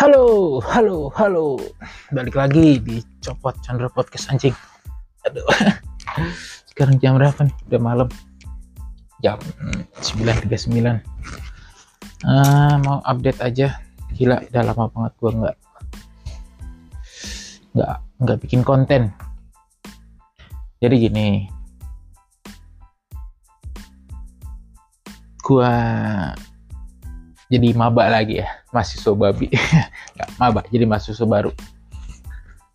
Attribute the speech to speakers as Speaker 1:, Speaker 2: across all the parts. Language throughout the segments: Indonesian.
Speaker 1: Halo, halo, halo. Balik lagi di Copot Chandra Podcast anjing. Aduh. Sekarang jam berapa nih? Udah malam. Jam 9.39. Ah, mau update aja. Gila, udah lama banget gua nggak nggak nggak bikin konten. Jadi gini. Gua jadi maba lagi ya mahasiswa babi. Nggak maba jadi mahasiswa baru.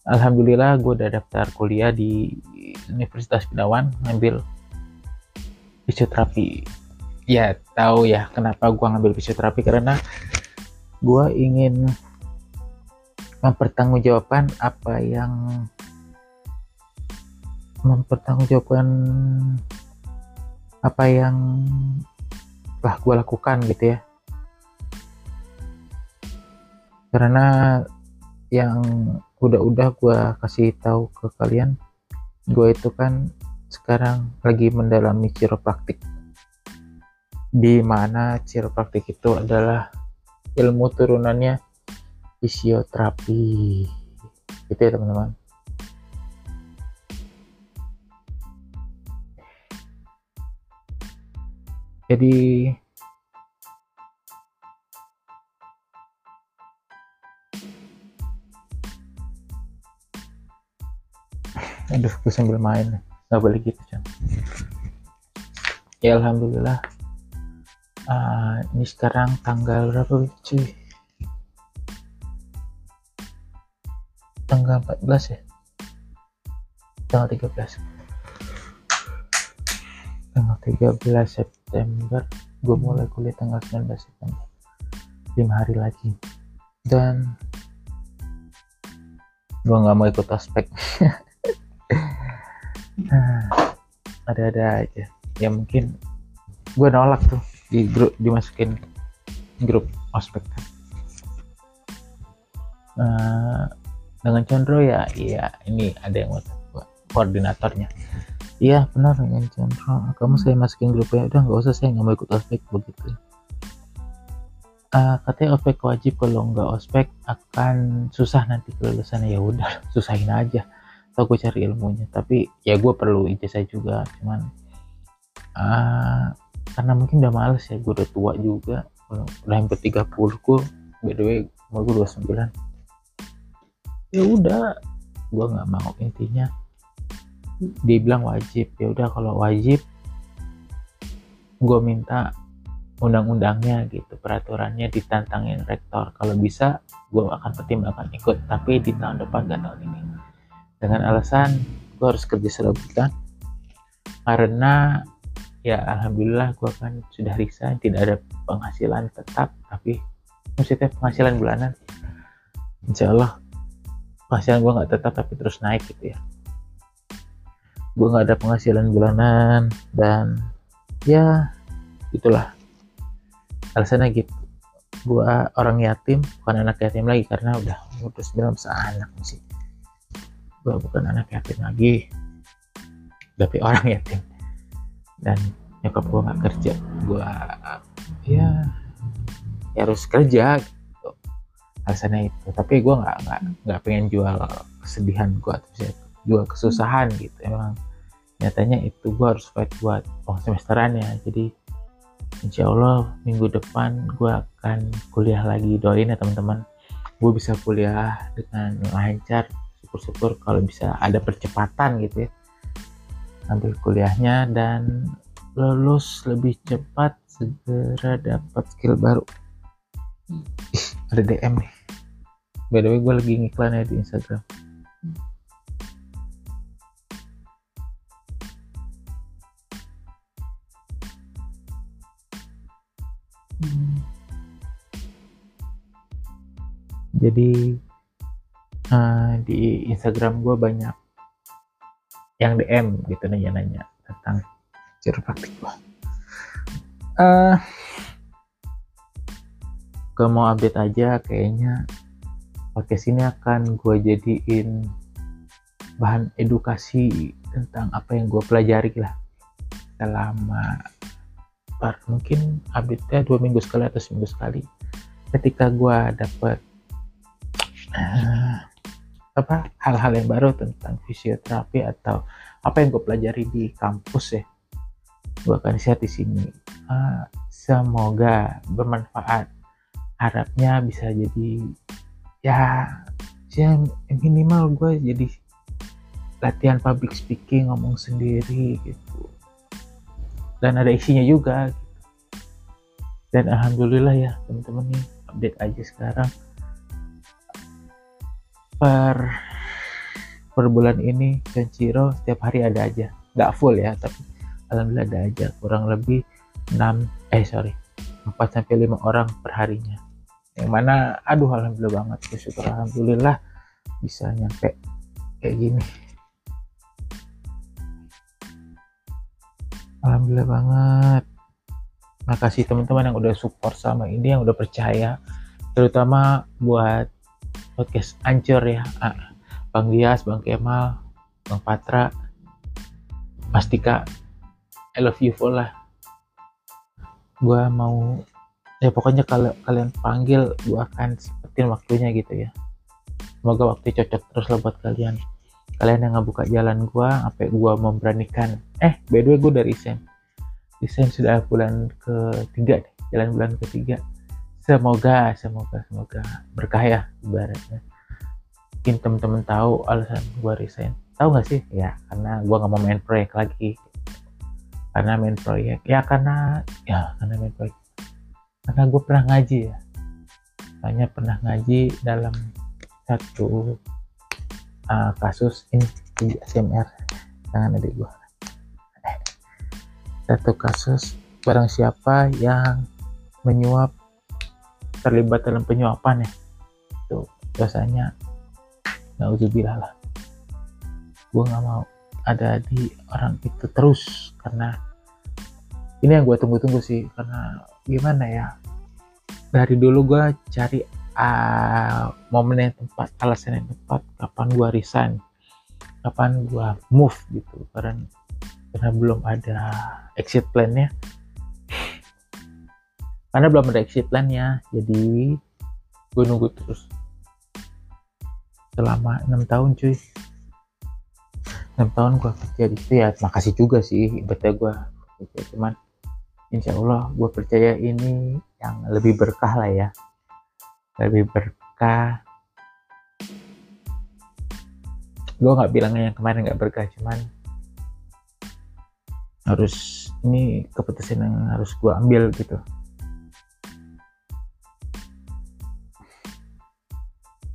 Speaker 1: Alhamdulillah gue udah daftar kuliah di Universitas Binawan ngambil fisioterapi. Ya tahu ya kenapa gue ngambil fisioterapi karena gue ingin mempertanggungjawabkan apa yang mempertanggungjawabkan apa yang telah gue lakukan gitu ya karena yang udah-udah gue kasih tahu ke kalian gue itu kan sekarang lagi mendalami chiropractic di mana chiropractic itu adalah ilmu turunannya fisioterapi. Gitu ya teman-teman. Jadi aduh gue sambil main. Nggak boleh gitu ya alhamdulillah. Uh, ini sekarang tanggal berapa cuy? Tanggal 14 ya? Tanggal 13 tanggal 13 September. Gue mulai kuliah tanggal 19 September. 5 hari lagi. Dan gue nggak mau ikut ospek ada-ada aja. Ya mungkin gue nolak tuh di grup dimasukin grup ospek. Uh, dengan Condro ya iya ini ada yang buat koordinatornya. Iya benar dengan Condro kamu saya masukin grupnya udah nggak usah saya nggak mau ikut ospek begitu. Uh, katanya ospek wajib kalau nggak ospek akan susah nanti kelulusannya ya udah susahin aja atau gue cari ilmunya. Tapi ya gue perlu ijazah juga cuman uh, karena mungkin udah males ya gue udah tua juga. Udah hampir 30 gue by the way umur gue 29 ya udah gue nggak mau intinya. Dia bilang wajib. Ya udah kalau wajib gue minta undang-undangnya gitu peraturannya ditantangin rektor. Kalau bisa gue akan pertimbangkan ikut tapi di tahun depan gak tahun ini dengan alasan gue harus kerja selebih kan karena ya alhamdulillah gue kan sudah resign tidak ada penghasilan tetap tapi maksudnya penghasilan bulanan. Insya Allah penghasilan gue nggak tetap tapi terus naik gitu ya. Gue nggak ada penghasilan bulanan dan ya itulah. Alasannya gitu. Gue orang yatim bukan anak yatim lagi karena udah umur 29 anak sih gue bukan anak yatim lagi tapi orang yatim. Dan nyokap gue nggak kerja gue ya, ya harus kerja gitu. Alasannya itu tapi gue nggak nggak nggak pengen jual kesedihan gue atau jual kesusahan gitu. Emang nyatanya itu gue harus fight buat uang semesteran ya jadi insya Allah minggu depan gue akan kuliah lagi. Doain ya teman-teman. Gue bisa kuliah dengan lancar syukur-syukur kalau bisa ada percepatan gitu ya. Ambil kuliahnya dan lulus lebih cepat segera dapat skill baru. Ih, ada DM nih. By the way gue lagi ngiklan ya di Instagram. Jadi uh, di Instagram gue banyak yang DM gitu nanya-nanya tentang chiropractic gue. Uh, gue mau update aja kayaknya podcast ini akan gue jadiin bahan edukasi tentang apa yang gue pelajari lah selama per mungkin update-nya dua minggu sekali atau seminggu sekali ketika gue dapet uh, apa hal-hal yang baru tentang fisioterapi atau apa yang gue pelajari di kampus ya. Gue akan share di sini. Uh, semoga bermanfaat. Harapnya bisa jadi ya ya minimal gue jadi latihan public speaking ngomong sendiri gitu. Dan ada isinya juga gitu. dan alhamdulillah ya teman-teman nih update aja sekarang per per bulan ini Kenchiro setiap hari ada aja. Nggak full ya tapi alhamdulillah ada aja. Kurang lebih 6 eh sorry 4 sampai 5 orang per harinya. Yang mana aduh alhamdulillah banget. Bersyukur alhamdulillah bisa nyampe kayak gini. Alhamdulillah banget. Makasih teman-teman yang udah support sama ini yang udah percaya. Terutama buat podcast ancur ya. Ah, Bang Dias, Bang Kemal, Bang Patra, Mastika I love you full lah gue mau ya pokoknya kalau kalian panggil gue akan seperti waktunya gitu ya. Semoga waktu cocok terus lah buat kalian. Kalian yang ngebuka jalan gua sampai gua memberanikan. Eh by the way gua dari resign resign sudah bulan ketiga jalan bulan ketiga semoga semoga semoga berkah ya ibaratnya. Mungkin temen-temen tahu alasan gua resign. Tahu nggak sih? Ya karena gua nggak mau main proyek lagi. Karena main proyek. Ya karena ya karena main proyek. Karena gue pernah ngaji ya. Hanya pernah ngaji dalam satu uh, kasus ini di SMR jangan adik gua. Satu kasus barang siapa yang menyuap terlibat dalam penyuapan ya. Itu dosanya nauzubillah lah. Gue nggak mau ada di orang itu terus karena ini yang gue tunggu-tunggu sih karena gimana ya dari dulu gue cari uh, momen yang tepat alasan yang tepat kapan gua resign kapan gua move gitu. Karena karena belum ada exit plan-nya karena belum ada exit plan-nya jadi gue nunggu terus. Selama enam tahun cuy. Enam tahun gue kerja di situ ya makasih juga sih betah gue cuman insya Allah gue percaya ini yang lebih berkah lah ya. Lebih berkah. Gue nggak bilangnya yang kemarin nggak berkah cuman harus ini keputusan yang harus gue ambil gitu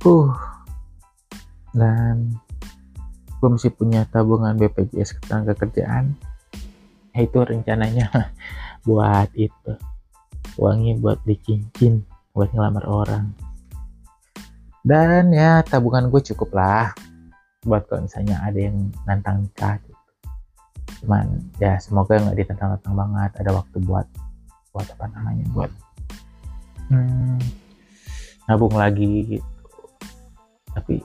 Speaker 1: uh. Dan gue masih punya tabungan BPJS ketenaga kerjaan. Itu rencananya buat itu. Uangnya buat beli cincin buat ngelamar orang. Dan ya tabungan gue cukup lah. Buat kalau misalnya ada yang nantang nikah gitu. cuman ya semoga nggak ditantang-tantang banget. Ada waktu buat buat apa namanya buat hmm, nabung lagi gitu tapi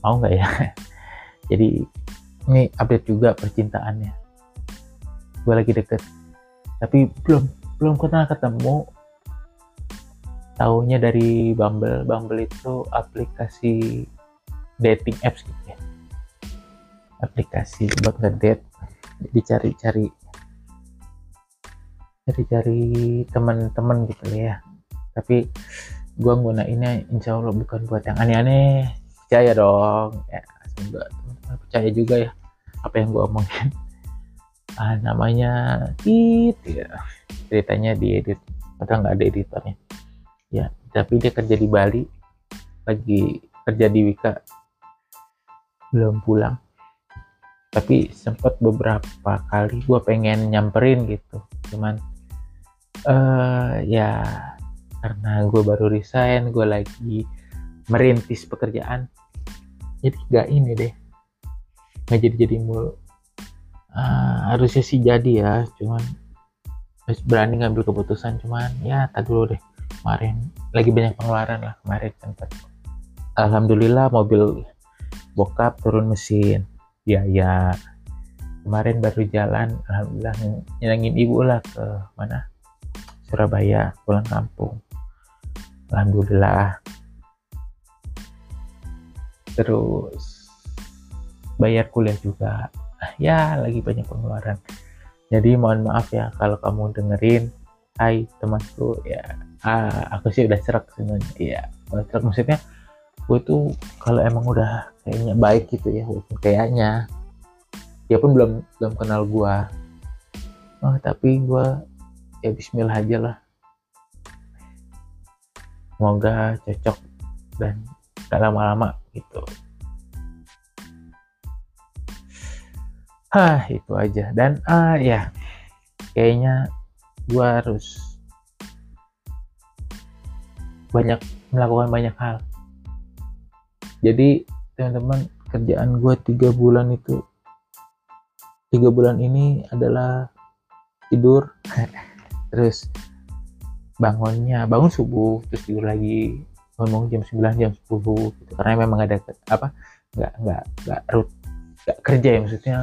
Speaker 1: mau nggak ya? Jadi ini update juga percintaannya. Gue lagi deket. Tapi belum belum pernah ketemu. Tahunya dari Bumble. Bumble itu aplikasi dating apps gitu ya. Aplikasi buat ngedate. Jadi cari-cari cari-cari teman-teman gitu ya. Tapi gua gunainnya insya Allah bukan buat yang aneh-aneh. Percaya dong. Ya semoga teman-teman percaya juga ya apa yang gua omongin. Ah, namanya it ya. Ceritanya diedit. Padahal nggak ada editornya. Ya tapi dia kerja di Bali. Lagi kerja di Wika. Belum pulang. Tapi sempat beberapa kali gue pengen nyamperin gitu. Cuman uh, ya karena gue baru resign gue lagi merintis pekerjaan. Jadi gak ini deh nggak jadi jadi mulu. Uh, harusnya sih jadi ya cuman berani ngambil keputusan cuman ya tak dulu deh. Kemarin lagi banyak pengeluaran lah kemarin sempat alhamdulillah mobil bokap turun mesin ya ya kemarin baru jalan alhamdulillah nyenengin ibu lah ke mana? Surabaya pulang kampung alhamdulillah. Terus bayar kuliah juga. Ya lagi banyak pengeluaran. Jadi mohon maaf ya kalau kamu dengerin. Hai temanku. Ya ah, aku sih udah serak sebenarnya. Ya serak. Maksudnya gue tuh kalau emang udah kayaknya baik gitu ya walaupun kayaknya dia pun belum belum kenal gue oh tapi gue ya Bismillah aja lah semoga cocok dan gak lama-lama gitu. Ah itu aja. Dan ah ya kayaknya gua harus banyak melakukan banyak hal. Jadi teman-teman kerjaan gua tiga bulan itu tiga bulan ini adalah tidur. Terus bangunnya bangun subuh terus tidur lagi ngomong jam 9 jam 10 gitu. Karena memang ada apa nggak nggak nggak root nggak kerja ya maksudnya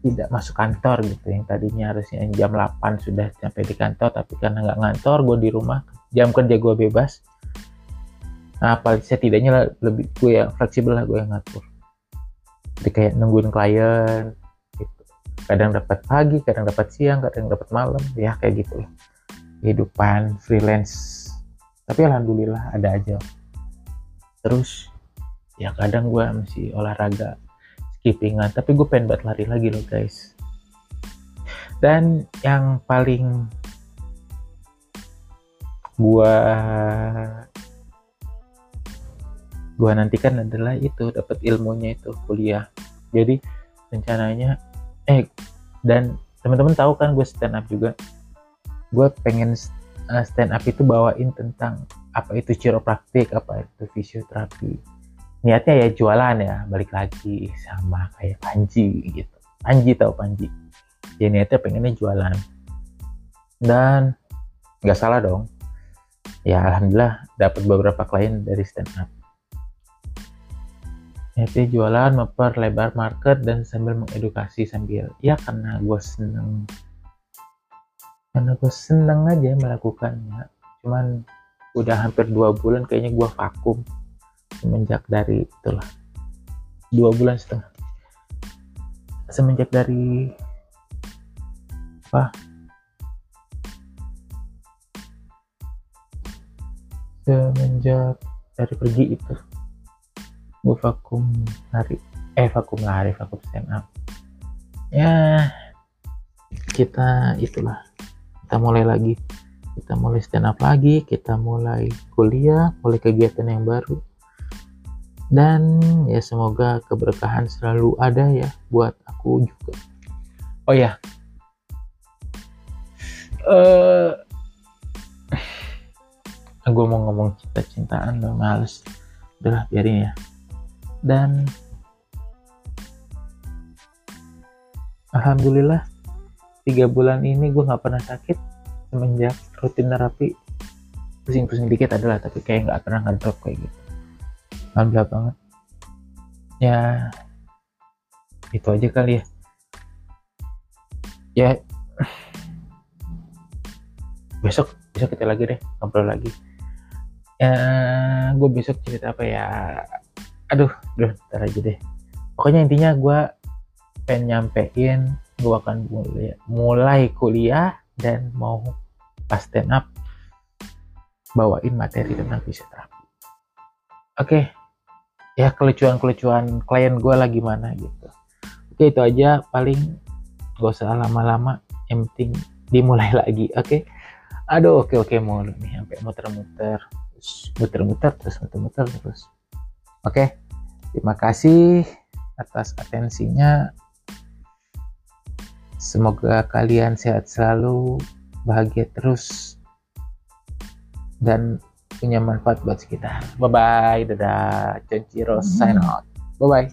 Speaker 1: tidak masuk kantor gitu. Yang tadinya harusnya jam 8 sudah sampai di kantor tapi karena nggak ngantor gue di rumah jam kerja gue bebas. Nah paling setidaknya lebih gue ya fleksibel lah gue yang ngatur. Jadi kayak nungguin klien gitu. Kadang dapat pagi kadang dapat siang kadang dapat malam ya kayak gitu lah kehidupan freelance. Tapi alhamdulillah ada aja. Terus ya kadang gue masih olahraga skippingan tapi gue pengen buat lari lagi loh guys. Dan yang paling gue gue nantikan adalah itu dapat ilmunya itu kuliah. Jadi rencananya eh dan teman-teman tahu kan gue stand up juga gue pengen uh, stand up itu bawain tentang apa itu chiropraktik, apa itu fisioterapi. Niatnya ya jualan ya, balik lagi sama kayak Panji gitu. Panji tau Panji. Ya niatnya pengennya jualan. Dan nggak salah dong. Ya alhamdulillah dapat beberapa klien dari stand up. Niatnya jualan, memperlebar market dan sambil mengedukasi sambil ya karena gue seneng karena gue seneng aja melakukannya. Cuman udah hampir dua bulan kayaknya gue vakum semenjak dari itulah. Dua bulan setengah. Semenjak dari apa? Semenjak dari pergi itu gue vakum hari eh vakum lari vakum stand up ya kita itulah kita mulai lagi. Kita mulai stand up lagi kita mulai kuliah mulai kegiatan yang baru. Dan ya semoga keberkahan selalu ada ya buat aku juga. Oh ya. Uh, eh, gue mau ngomong cinta-cintaan udah males. Udah biarin ya. Dan Alhamdulillah tiga bulan ini gue nggak pernah sakit semenjak rutin terapi. Pusing-pusing dikit adalah tapi kayak nggak pernah ngedrop kayak gitu. Alhamdulillah banget. Ya itu aja kali ya. Ya. Besok besok kita lagi deh ngobrol lagi. Ya gue besok cerita apa ya? Aduh aduh ntar aja deh. Pokoknya intinya gue pengen nyampein gue akan mulai, mulai kuliah dan mau pas stand up bawain materi tentang fisioterapi. Oke, okay. ya kelucuan-kelucuan klien gue lagi mana gitu. Oke itu aja paling gak usah lama-lama, yang penting dimulai lagi. Oke, okay? aduh oke oke mau nih sampai muter-muter, muter-muter terus muter-muter terus. Oke, okay. terima kasih atas atensinya. Semoga kalian sehat selalu, bahagia terus, dan punya manfaat buat sekitar. Bye bye, dadah. Ciro sign out. Bye bye.